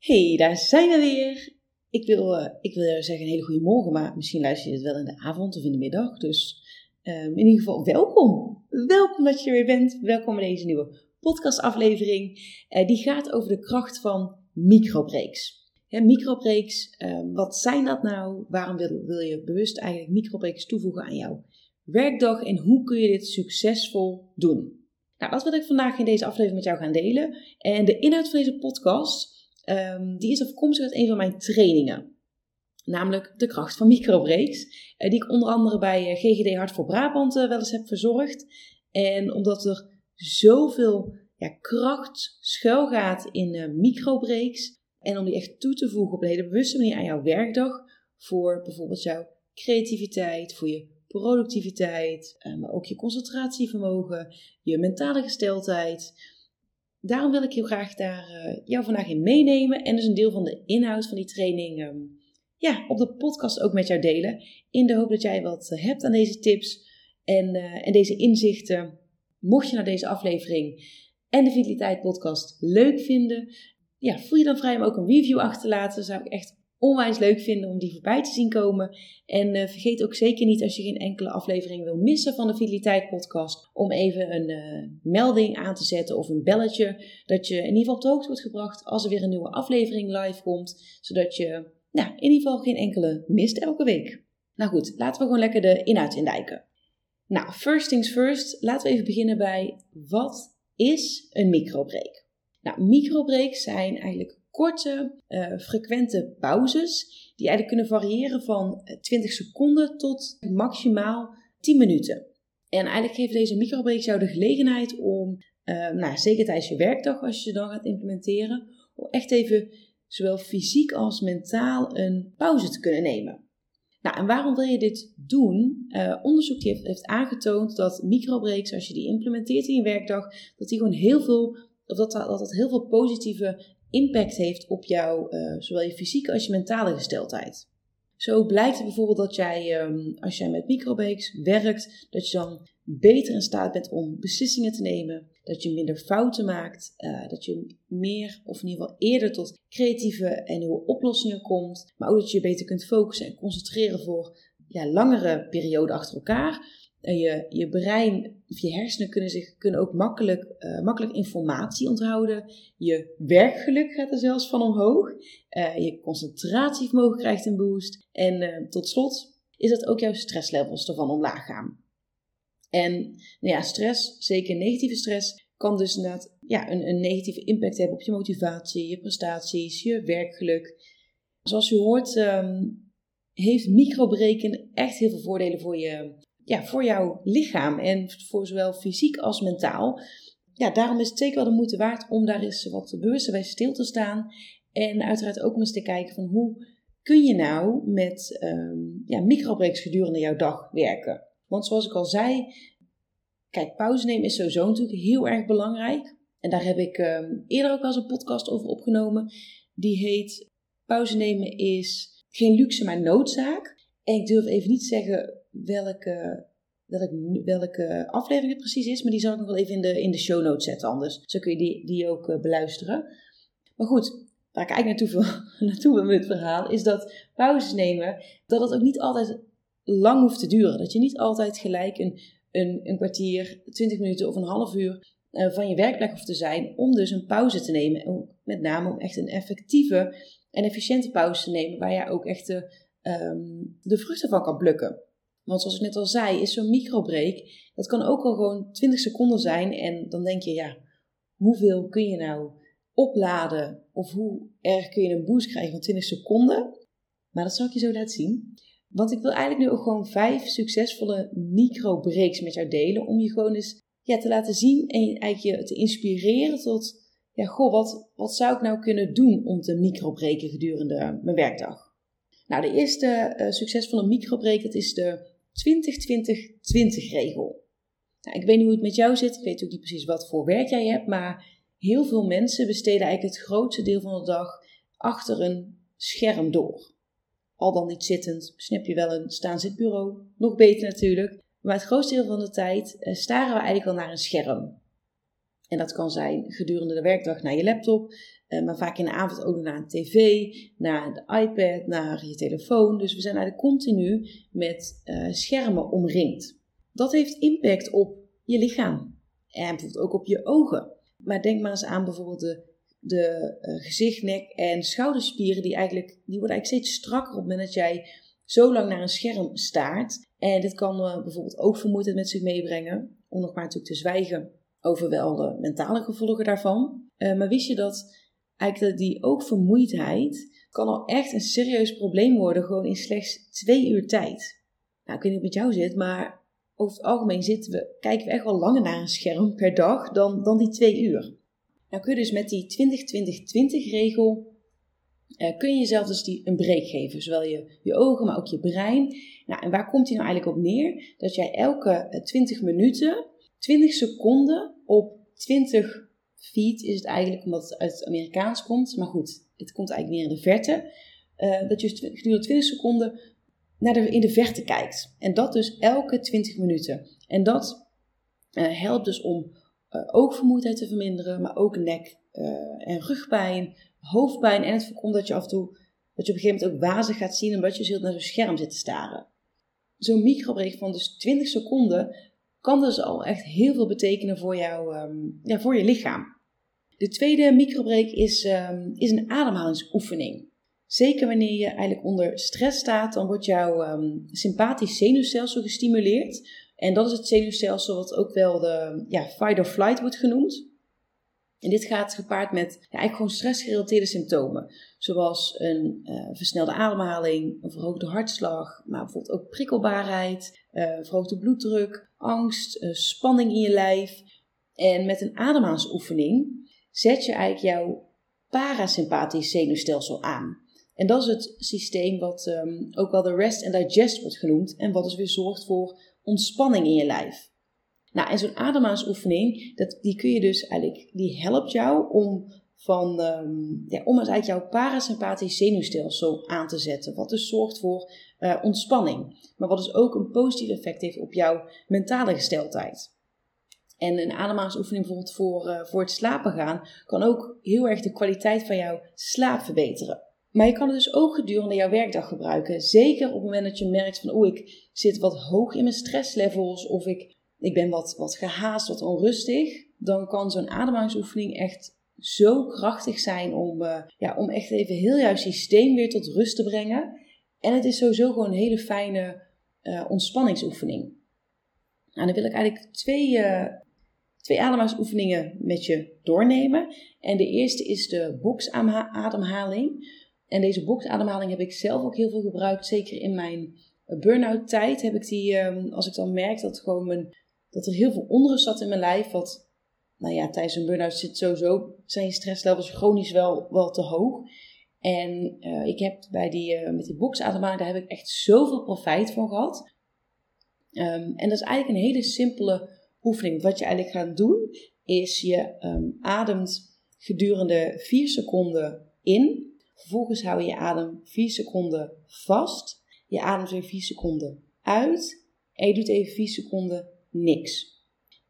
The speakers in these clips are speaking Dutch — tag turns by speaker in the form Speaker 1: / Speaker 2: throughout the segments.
Speaker 1: Hey, daar zijn we weer. Ik wil, uh, ik wil zeggen een hele goede morgen, maar misschien luister je het wel in de avond of in de middag. Dus um, in ieder geval welkom. Welkom dat je er weer bent. Welkom bij deze nieuwe podcastaflevering. Uh, die gaat over de kracht van microbreaks. Ja, microbreaks, uh, wat zijn dat nou? Waarom wil, wil je bewust eigenlijk microbreaks toevoegen aan jouw werkdag? En hoe kun je dit succesvol doen? Nou, dat wil ik vandaag in deze aflevering met jou gaan delen. En de inhoud van deze podcast Um, die is afkomstig uit een van mijn trainingen. Namelijk de kracht van microbreaks. Uh, die ik onder andere bij eh, GGD Hart voor Brabant uh, wel eens heb verzorgd. En omdat er zoveel ja, kracht schuilgaat in uh, microbreaks. En om die echt toe te voegen op een hele bewuste manier aan jouw werkdag. Voor bijvoorbeeld jouw creativiteit, voor je productiviteit, maar ook je concentratievermogen, je mentale gesteldheid daarom wil ik heel graag daar uh, jou vandaag in meenemen en dus een deel van de inhoud van die training um, ja, op de podcast ook met jou delen. In de hoop dat jij wat eh, hebt aan deze tips en, uh, en deze inzichten. Mocht je naar deze aflevering en de Vitaliteit podcast leuk vinden, ja, voel je dan vrij om ook een review achter te laten. zou ik echt onwijs leuk vinden om die voorbij te zien komen. En uh, vergeet ook zeker niet als je geen enkele aflevering wil missen van de Vitaliteit podcast, om even een uh, melding aan te zetten of een belletje, dat je in ieder geval op de hoogte wordt gebracht als er weer een nieuwe aflevering live komt, zodat je nou, in ieder geval geen enkele mist elke week. Nou goed, laten we gewoon lekker de inhoud indijken. Nou, first things first, laten we even beginnen bij wat is een microbreak? Nou, microbreaks zijn eigenlijk korte, uh, frequente pauzes, die eigenlijk kunnen variëren van 20 seconden tot maximaal 10 minuten. En eigenlijk geeft deze microbreaks jou de gelegenheid om, uh, nou, zeker tijdens je werkdag als je dan gaat implementeren, om echt even zowel fysiek als mentaal een pauze te kunnen nemen. Nou, en waarom wil je dit doen? Onderzoek heeft, heeft aangetoond dat microbreaks, als je die implementeert in je werkdag, dat die gewoon heel veel, of dat dat, dat heel veel positieve impact heeft op jouw, uh, zowel je fysieke als je mentale gesteldheid. Zo blijkt het bijvoorbeeld dat jij, um, als jij met microbreaks werkt, dat je dan beter in staat bent om beslissingen te nemen, dat je minder fouten maakt, uh, dat je meer of in ieder geval eerder tot creatieve en nieuwe oplossingen komt, maar ook dat je je beter kunt focussen en concentreren voor ja, langere perioden achter elkaar. Je, brein of je hersenen kunnen, zich, kunnen ook makkelijk, uh, makkelijk informatie onthouden. Je werkgeluk gaat er zelfs van omhoog. Uh, je concentratievermogen krijgt een boost. En uh, tot slot is dat ook jouw stresslevels ervan omlaag gaan. En nou ja, stress, zeker negatieve stress, kan dus inderdaad ja, een, een negatieve impact hebben op je motivatie, je prestaties, je werkgeluk. Zoals je hoort, um, heeft microbreken echt heel veel voordelen voor je, ja, voor jouw lichaam en voor zowel fysiek als mentaal. Ja, daarom is het zeker wel de moeite waard om daar eens wat bewuster bij stil te staan. En uiteraard ook eens te kijken van hoe kun je nou met um, ja, microbreaks gedurende jouw dag werken. Want zoals ik al zei, kijk, pauze nemen is sowieso natuurlijk heel erg belangrijk. En daar heb ik um, eerder ook al eens een podcast over opgenomen. Die heet Pauze nemen is geen luxe, maar noodzaak. En ik durf even niet te zeggen welke, welke, welke aflevering het precies is, maar die zal ik nog wel even in de, in de show notes zetten anders. Zo kun je die, die ook uh, beluisteren. Maar goed, waar ik eigenlijk naartoe naartoe met het verhaal, is dat pauzes nemen, dat het ook niet altijd lang hoeft te duren. Dat je niet altijd gelijk een, een, een kwartier, twintig minuten of een half uur uh, van je werkplek hoeft te zijn om dus een pauze te nemen. En met name om echt een effectieve en efficiënte pauze te nemen, waar je ook echt de, um, de vruchten van kan plukken. Want zoals ik net al zei, is zo'n microbreak, dat kan ook al gewoon 20 seconden zijn. En dan denk je, ja, hoeveel kun je nou opladen? Of hoe erg kun je een boost krijgen van 20 seconden? Maar dat zal ik je zo laten zien. Want ik wil eigenlijk nu ook gewoon vijf succesvolle microbreaks met jou delen. Om je gewoon eens ja, te laten zien en eigenlijk je te inspireren tot, ja, goh, wat, wat zou ik nou kunnen doen om te microbreken gedurende mijn werkdag? Nou, de eerste uh, succesvolle microbreak, dat is de 20-20-20 regel. Nou, ik weet niet hoe het met jou zit, ik weet ook niet precies wat voor werk jij hebt, maar heel veel mensen besteden eigenlijk het grootste deel van de dag achter een scherm door. Al dan niet zittend, snap je wel een staanzitbureau, nog beter natuurlijk. Maar het grootste deel van de tijd uh, staren we eigenlijk al naar een scherm. En dat kan zijn gedurende de werkdag naar je laptop, eh, maar vaak in de avond ook naar een tv, naar de iPad, naar je telefoon. Dus we zijn eigenlijk continu met uh, schermen omringd. Dat heeft impact op je lichaam en bijvoorbeeld ook op je ogen. Maar denk maar eens aan bijvoorbeeld de, de uh, gezicht, nek en schouderspieren. Die, eigenlijk, die worden eigenlijk steeds strakker op het moment dat jij zo lang naar een scherm staart. En dit kan bijvoorbeeld oogvermoeidheid met zich meebrengen. Om nog maar natuurlijk te zwijgen over wel de mentale gevolgen daarvan. maar wist je dat eigenlijk die oogvermoeidheid kan al echt een serieus probleem worden, gewoon in slechts twee uur tijd. Nou, ik weet niet hoe het met jou zit, maar over het algemeen zitten we, kijken we echt wel langer naar een scherm per dag dan, dan die twee uur. Nou kun je dus met die 20-20-20 regel, eh, kun je jezelf dus die een break geven. Zowel je, je ogen, maar ook je brein. Nou, en waar komt die nou eigenlijk op neer? Dat jij elke 20 eh, minuten, 20 seconden op 20 feed is het eigenlijk omdat het uit het Amerikaans komt. Maar goed, het komt eigenlijk meer in de verte. Uh, dat je gedurende 20 seconden naar de, in de verte kijkt. En dat dus elke 20 minuten. En dat uh, helpt dus om uh, oogvermoeidheid te verminderen, maar ook nek- en rugpijn, hoofdpijn. En het voorkomt dat je af en toe, dat je op een gegeven moment ook wazig gaat zien omdat je zult naar zo'n scherm zit te staren. Zo'n microbreak van dus 20 seconden kan dus al echt heel veel betekenen voor, jou, um, ja, voor je lichaam. De tweede microbreak is, um, is een ademhalingsoefening. Zeker wanneer je eigenlijk onder stress staat, dan wordt jouw um, sympathisch zenuwstelsel gestimuleerd. En dat is het zenuwstelsel wat ook wel de ja, fight or flight wordt genoemd. En dit gaat gepaard met ja, eigenlijk gewoon stressgerelateerde symptomen. Zoals een uh, versnelde ademhaling, een verhoogde hartslag, maar bijvoorbeeld ook prikkelbaarheid, uh, verhoogde bloeddruk, angst, uh, spanning in je lijf. En met een ademhalingsoefening zet je eigenlijk jouw parasympathisch zenuwstelsel aan. En dat is het systeem wat um, ook wel de rest and digest wordt genoemd en wat dus weer zorgt voor ontspanning in je lijf. Nou, en zo'n ademhalingsoefening, dat, die kun je dus eigenlijk, die helpt jou om van, um, ja, om eigenlijk jouw parasympathisch zenuwstelsel aan te zetten. Wat dus zorgt voor uh, ontspanning. Maar wat dus ook een positief effect heeft op jouw mentale gesteldheid. En een ademhalingsoefening bijvoorbeeld voor, uh, voor het slapen gaan kan ook heel erg de kwaliteit van jouw slaap verbeteren. Maar je kan het dus ook gedurende jouw werkdag gebruiken. Zeker op het moment dat je merkt van, oh, ik zit wat hoog in mijn stresslevels of ik, ik ben wat, wat gehaast, wat onrustig. Dan kan zo'n ademhalingsoefening echt zo krachtig zijn om, uh, ja, om echt even heel jouw systeem weer tot rust te brengen. En het is sowieso gewoon een hele fijne uh, ontspanningsoefening. Nou, dan wil ik eigenlijk twee, uh, twee ademhalingsoefeningen met je doornemen. En de eerste is de boxademhaling. En deze boxademhaling heb ik zelf ook heel veel gebruikt. Zeker in mijn burn-out tijd heb ik die, um, als ik dan merk dat, gewoon mijn, dat er heel veel onrust zat in mijn lijf. Wat, nou ja, tijdens een burn-out zit sowieso, zijn je stresslevels chronisch wel, wel te hoog. En uh, ik heb bij die, uh, met die boxademhaling, daar heb ik echt zoveel profijt van gehad. Um, en dat is eigenlijk een hele simpele oefening. Wat je eigenlijk gaat doen, is je um, ademt gedurende 4 seconden in. Vervolgens hou je je adem 4 seconden vast. Je ademt weer 4 seconden uit. En je doet even 4 seconden niks.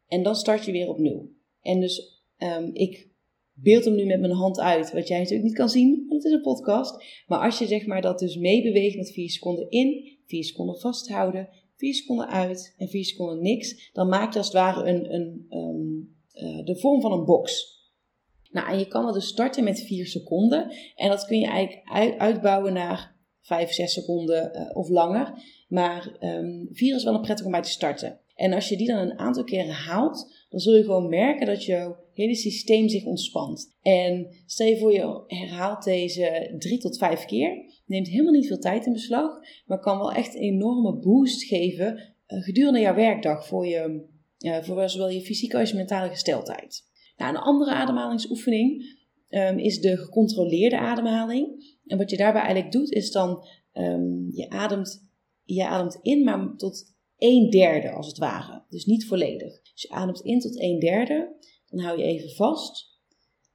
Speaker 1: En dan start je weer opnieuw. En dus um, ik beeld hem nu met mijn hand uit, wat jij natuurlijk niet kan zien, want het is een podcast. Maar als je zeg maar dat dus meebeweegt met 4 seconden in, 4 seconden vasthouden, 4 seconden uit en 4 seconden niks, dan maak je als het ware een, een, um, uh, de vorm van een box. Nou, en je kan dat dus starten met 4 seconden. En dat kun je eigenlijk uitbouwen naar 5, 6 seconden uh, of langer. Maar um, 4 is wel een prettig om bij te starten. En als je die dan een aantal keren haalt, dan zul je gewoon merken dat jouw hele systeem zich ontspant. En stel je voor je herhaalt deze 3 tot 5 keer neemt helemaal niet veel tijd in beslag, maar kan wel echt een enorme boost geven uh, gedurende jouw werkdag voor je, voor zowel je fysieke als je mentale gesteldheid. Nou, een andere ademhalingsoefening um, is de gecontroleerde ademhaling. En wat je daarbij eigenlijk doet, is dan um, je, ademt, je ademt in, maar tot een derde als het ware. Dus niet volledig. Dus je ademt in tot een derde, dan hou je even vast.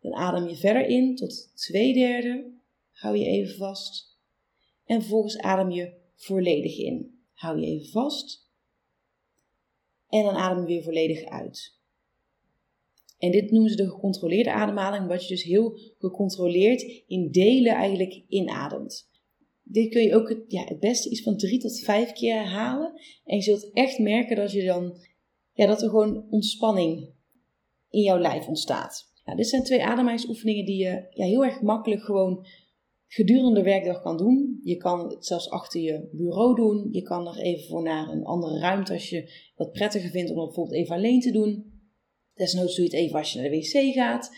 Speaker 1: Dan adem je verder in tot twee derde, hou je even vast. En vervolgens adem je volledig in. Hou je even vast. En dan adem je weer volledig uit. En dit noemen ze de gecontroleerde ademhaling, wat je dus heel gecontroleerd in delen eigenlijk inademt. Dit kun je ook ja, het beste iets van drie tot vijf keer herhalen. En je zult echt merken dat, je dan, ja, dat er gewoon ontspanning in jouw lijf ontstaat. Nou, dit zijn twee ademhalingsoefeningen die je ja, heel erg makkelijk gewoon gedurende de werkdag kan doen. Je kan het zelfs achter je bureau doen. Je kan er even voor naar een andere ruimte als je dat prettiger vindt om het bijvoorbeeld even alleen te doen. Desnoods doe je het even als je naar de wc gaat.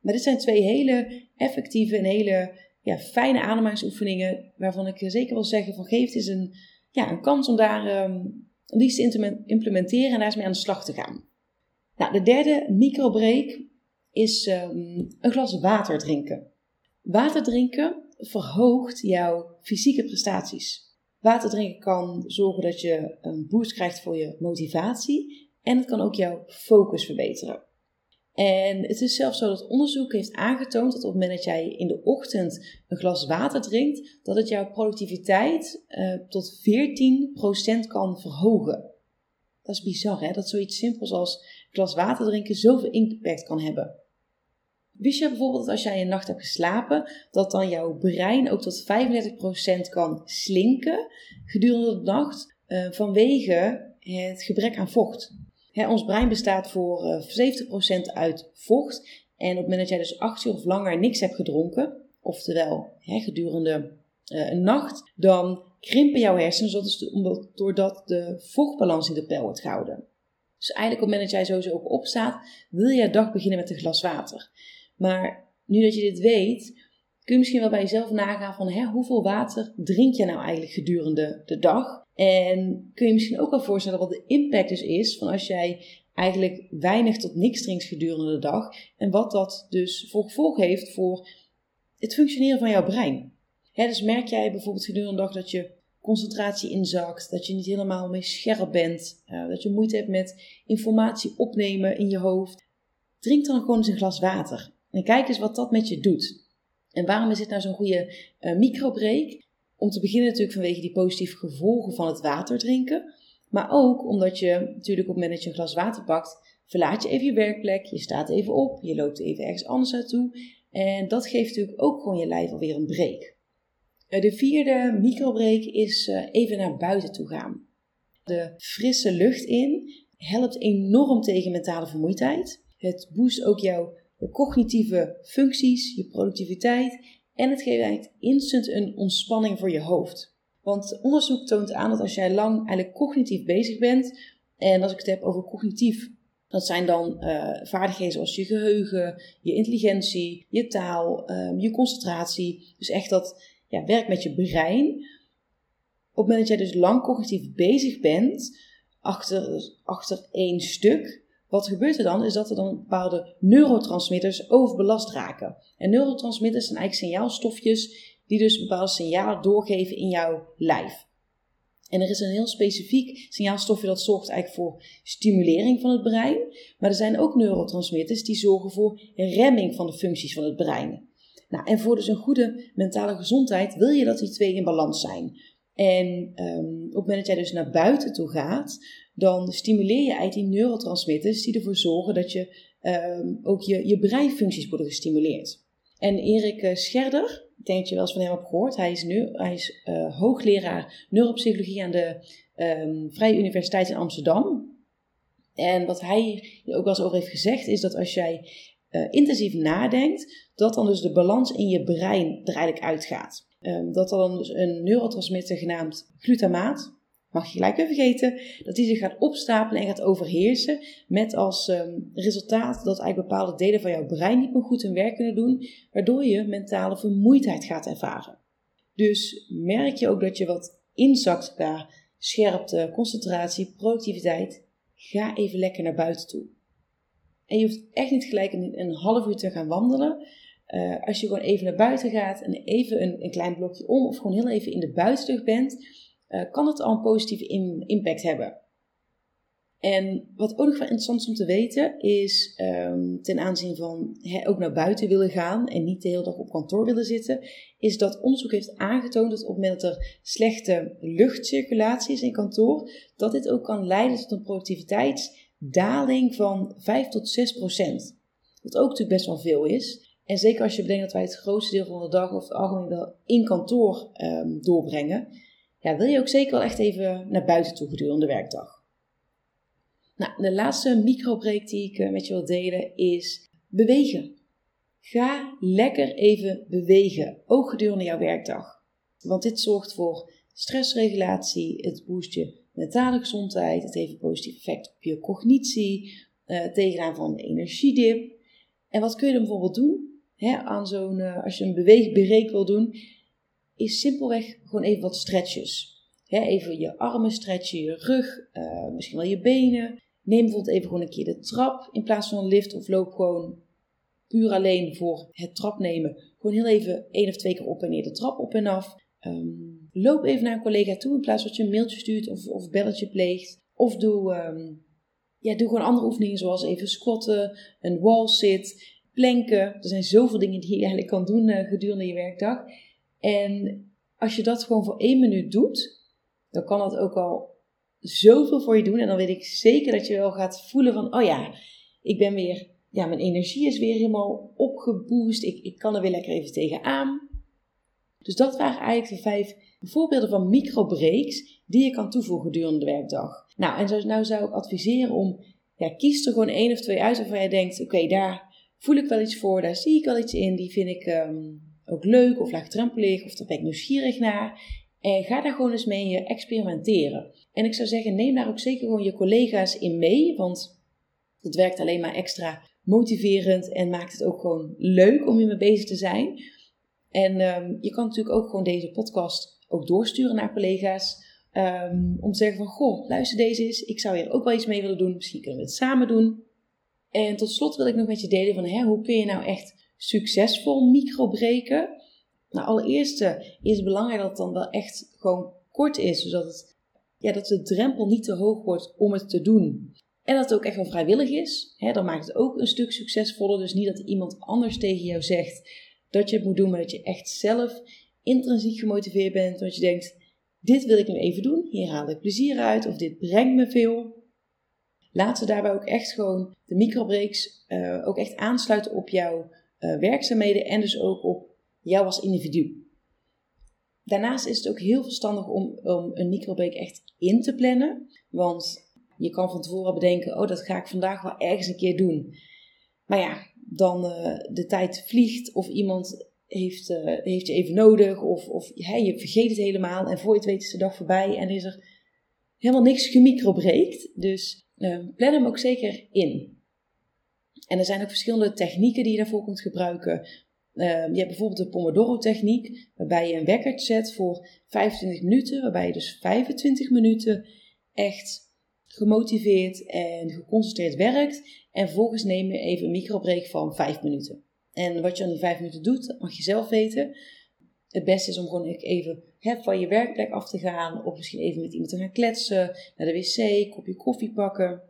Speaker 1: Maar dit zijn twee hele effectieve en hele ja, fijne ademhalingsoefeningen. Waarvan ik zeker wil zeggen van geef het eens een, ja, een kans om daar um, die te implementeren en daar eens mee aan de slag te gaan. Nou, de derde microbreak is um, een glas water drinken. Water drinken verhoogt jouw fysieke prestaties. Water drinken kan zorgen dat je een boost krijgt voor je motivatie en het kan ook jouw focus verbeteren. En het is zelfs zo dat onderzoek heeft aangetoond dat op het moment dat jij in de ochtend een glas water drinkt, dat het jouw productiviteit uh, tot 14% kan verhogen. Dat is bizar hè, dat zoiets simpels als een glas water drinken zoveel impact kan hebben. Wist je bijvoorbeeld dat als jij een nacht hebt geslapen, dat dan jouw brein ook tot 35% kan slinken gedurende de nacht uh, vanwege het gebrek aan vocht? Ons brein bestaat voor 70% eh, uit vocht. En op het moment dat jij dus 8 uur of langer niks hebt gedronken, oftewel gedurende uh, een nacht, dan krimpen jouw hersenen doordat de vochtbalans in de peil wordt gehouden. Dus eigenlijk op het moment dat jij sowieso ook opstaat, wil je dag beginnen met een glas water. Maar nu dat je dit weet, kun je misschien wel bij jezelf nagaan van hè, hoeveel water drink je nou eigenlijk gedurende de dag? En kun je misschien ook wel voorstellen wat de impact dus is van als jij eigenlijk weinig tot niks drinkt gedurende de dag. En wat dat dus voor gevolg heeft voor het functioneren van jouw brein. dus merk jij bijvoorbeeld gedurende de dag dat je concentratie inzakt, dat je niet helemaal mee scherp bent, uh, dat je moeite hebt met informatie opnemen in je hoofd. Drink dan gewoon eens een glas water. En kijk eens wat dat met je doet. En waarom is dit nou zo'n goede uh, microbreak? Om te beginnen natuurlijk vanwege die positieve gevolgen van het water drinken. Maar ook omdat je natuurlijk op het moment dat je een glas water pakt, verlaat je even je werkplek, je staat even op, je loopt even ergens anders naartoe. En dat geeft natuurlijk ook gewoon je lijf alweer een break. Eh, de vierde microbreak is eh, even naar buiten toe gaan. De frisse lucht in helpt enorm tegen mentale vermoeidheid. Het boost ook jouw cognitieve functies, je productiviteit en het geeft eigenlijk instant een ontspanning voor je hoofd. Want onderzoek toont aan dat als jij lang eigenlijk cognitief bezig bent, en als ik het heb over cognitief, dat zijn dan uh, vaardigheden zoals je geheugen, je intelligentie, je taal, um, je concentratie. Dus echt dat ja, werk met je brein. Op het moment dat jij dus lang cognitief bezig bent, achter, achter één stuk, wat gebeurt er dan? Is dat er dan bepaalde neurotransmitters overbelast raken. En neurotransmitters zijn eigenlijk signaalstofjes die dus een bepaald signaal doorgeven in jouw lijf. En er is een heel specifiek signaalstofje dat zorgt eigenlijk voor stimulering van het brein. Maar er zijn ook neurotransmitters die zorgen voor remming van de functies van het brein. Nou, en voor dus een goede mentale gezondheid wil je dat die twee in balans zijn. En um, op het moment dat jij dus naar buiten toe gaat, dan stimuleer je eigenlijk die neurotransmitters die ervoor zorgen dat je um, ook je, je breinfuncties worden gestimuleerd. En Erik eh, Scherder, ik denk dat je wel eens van hem hebt gehoord, hij is, nu, hij is uh, hoogleraar neuropsychologie aan de um, Vrije Universiteit in Amsterdam. En wat hij ook wel eens over heeft gezegd, is dat als jij uh, intensief nadenkt, dat dan dus de balans in je brein er eigenlijk uitgaat. Um, dat dan dus een neurotransmitter genaamd glutamaat, mag je gelijk weer vergeten, dat die zich gaat opstapelen en gaat overheersen. Met als um, resultaat dat eigenlijk bepaalde delen van jouw brein niet meer goed hun werk kunnen doen, waardoor je mentale vermoeidheid gaat ervaren. Dus merk je ook dat je wat inzakt qua scherpte, concentratie, productiviteit, ga even lekker naar buiten toe. En je hoeft echt niet gelijk een, een half uur te gaan wandelen. Uh, als je gewoon even naar buiten gaat en even een, een, klein blokje om of gewoon heel even in de buitenlucht bent, uh, kan het al een positieve impact hebben. En wat ook nog wel interessant is om te weten, is um, ten aanzien van ook naar buiten willen gaan en niet de hele dag op kantoor willen zitten, is dat onderzoek heeft aangetoond dat op het moment dat er slechte luchtcirculatie is in kantoor, dat dit ook kan leiden tot een productiviteitsdaling van 5 tot 6 procent. Wat ook natuurlijk best wel veel is. En zeker als je bedenkt dat wij het grootste deel van de dag of het algemeen wel in kantoor um, doorbrengen, ja, wil je ook zeker wel echt even naar buiten toe gedurende de werkdag. Nou, de laatste microbreak die ik eh, met je wil delen is bewegen. Ga lekker even bewegen, ook gedurende jouw werkdag. Want dit zorgt voor stressregulatie, het boost je mentale gezondheid, het heeft een positief effect op je cognitie, uh, tegenaan van energiedip. En wat kun je dan bijvoorbeeld doen? Hè, aan zo'n, uh, als je een beweegbreak wil doen, is simpelweg gewoon even wat stretches. Even je armen stretchen, je rug, uh, misschien wel je benen. Neem bijvoorbeeld even gewoon een keer de trap in plaats van een lift of loop gewoon puur alleen voor het trap nemen. Gewoon heel even één of twee keer op en neer de trap op en af. Um, loop even naar een collega toe in plaats dat je een mailtje stuurt of, of belletje pleegt. Of doe, um, ja, doe gewoon andere oefeningen zoals even squatten, een wall sit, planken. Er zijn zoveel dingen die je eigenlijk kan doen uh, gedurende je werkdag. En als je dat gewoon voor één minuut doet, dan kan dat ook al zoveel voor je doen. En dan weet ik zeker dat je wel gaat voelen van, oh ja, ik ben weer, ja, mijn energie is weer helemaal opgeboost. Ik, ik kan er weer lekker even tegenaan. Dus dat waren eigenlijk de vijf voorbeelden van microbreaks die je kan toevoegen gedurende de werkdag. Nou, en zo, nou zou ik adviseren om, ja, kies er gewoon één of twee uit waarvan jij denkt, oké, daar voel ik wel iets voor, daar zie ik wel iets in, die vind ik um, ook leuk of laagdrempelig of daar ben ik nieuwsgierig naar. En ga daar gewoon eens mee experimenteren. En ik zou zeggen, neem daar ook zeker gewoon je collega's in mee, want het werkt alleen maar extra motiverend en maakt het ook gewoon leuk om hiermee bezig te zijn. En um, je kan natuurlijk ook gewoon deze podcast ook doorsturen naar collega's. Um, om te zeggen van, goh, luister deze eens. Ik zou hier ook wel iets mee willen doen. Misschien kunnen we het samen doen. En tot slot wil ik nog met je delen van, hè, hoe kun je nou echt succesvol microbreken? Nou, allereerst is het belangrijk dat het dan wel echt gewoon kort is, zodat het, ja, dat de drempel niet te hoog wordt om het te doen. En dat het ook echt wel vrijwillig is. Hè, dan maakt het ook een stuk succesvoller. Dus niet dat iemand anders tegen jou zegt dat je het moet doen, maar dat je echt zelf intrinsiek gemotiveerd bent. Dat je denkt, dit wil ik nu even doen, hier haal ik plezier uit, of dit brengt me veel. Laten we daarbij ook echt gewoon de microbreaks uh, ook echt aansluiten op jouw uh, werkzaamheden en dus ook op jou als individu. Daarnaast is het ook heel verstandig om, om een microbreak echt in te plannen. Want je kan van tevoren bedenken, oh dat ga ik vandaag wel ergens een keer doen. Maar ja, dan uh, de tijd vliegt of iemand heeft, uh, heeft je even nodig of, of je vergeet het helemaal en voor je het weet is de dag voorbij en is er helemaal niks gemicrobreekt. Dus uh, plan hem ook zeker in. En er zijn ook verschillende technieken die je daarvoor kunt gebruiken. Uh, je hebt bijvoorbeeld de Pomodoro-techniek, waarbij je een wekker zet voor 25 minuten, waarbij je dus 25 minuten echt gemotiveerd en geconcentreerd werkt. En vervolgens neem je even een microbreak van 5 minuten. En wat je aan die 5 minuten doet, mag je zelf weten. Het beste is om gewoon even hè, van je werkplek af te gaan, of misschien even met iemand te gaan kletsen, naar de wc, kopje koffie pakken.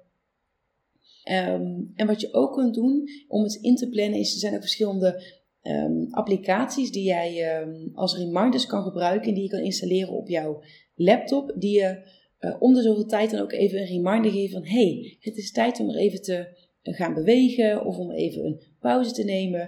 Speaker 1: Um, en wat je ook kunt doen om het in te plannen, is er zijn ook verschillende um, applicaties die jij um, als reminders kan gebruiken en die je kan installeren op jouw laptop, die je uh, om de zoveel tijd dan ook even een reminder geven van hey, het is tijd om er even te uh, gaan bewegen of om even een pauze te nemen.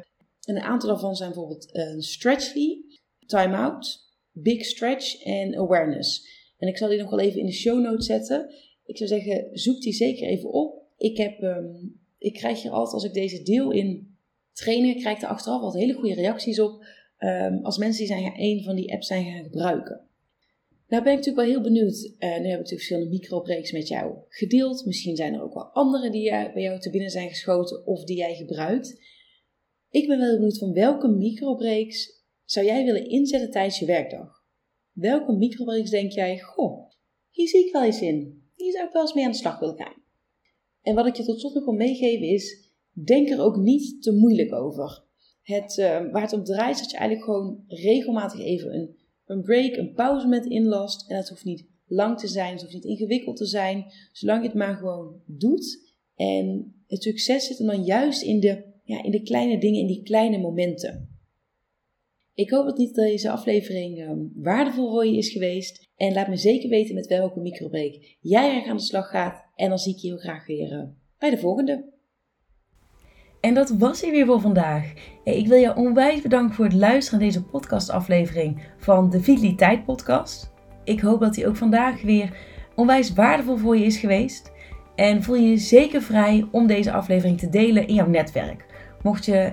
Speaker 1: En een aantal daarvan zijn bijvoorbeeld uh, Stretchly, Time Out, Big Stretch en Awareness. En ik zal die nog wel even in de show notes zetten. Ik zou zeggen, zoek die zeker even op. Ik, heb, um, ik krijg hier altijd, als ik deze deel in trainen, krijg er achteraf wat hele goede reacties op. Um, als mensen die zijn, een van die apps zijn gaan gebruiken. Nou ben ik natuurlijk wel heel benieuwd. Uh, nu heb ik natuurlijk verschillende microbreaks met jou gedeeld. Misschien zijn er ook wel andere die bij jou te binnen zijn geschoten of die jij gebruikt. Ik ben wel heel benieuwd van welke microbreaks zou jij willen inzetten tijdens je werkdag? Welke microbreaks denk jij, goh, hier zie ik wel eens in. Hier zou ik wel eens mee aan de slag willen gaan. En wat ik je tot slot nog wil meegeven is, denk er ook niet te moeilijk over. Het, uh, waar het om draait is dat je eigenlijk gewoon regelmatig even een, een break, een pauzemoment inlast. En dat hoeft niet lang te zijn, het hoeft niet ingewikkeld te zijn, zolang je het maar gewoon doet. En het succes zit hem dan juist in de, ja, in de kleine dingen, in die kleine momenten. Ik hoop dat niet deze aflevering um, waardevol voor je is geweest. En laat me zeker weten met welke microbreak jij erg aan de slag gaat. En dan zie ik je heel graag weer uh, bij de volgende. En dat was hij weer voor vandaag. Ik wil je onwijs bedanken voor het luisteren naar deze podcastaflevering van de Vitaliteit Podcast. Ik hoop dat hij ook vandaag weer onwijs waardevol voor je is geweest. En voel je je zeker vrij om deze aflevering te delen in jouw netwerk. Mocht je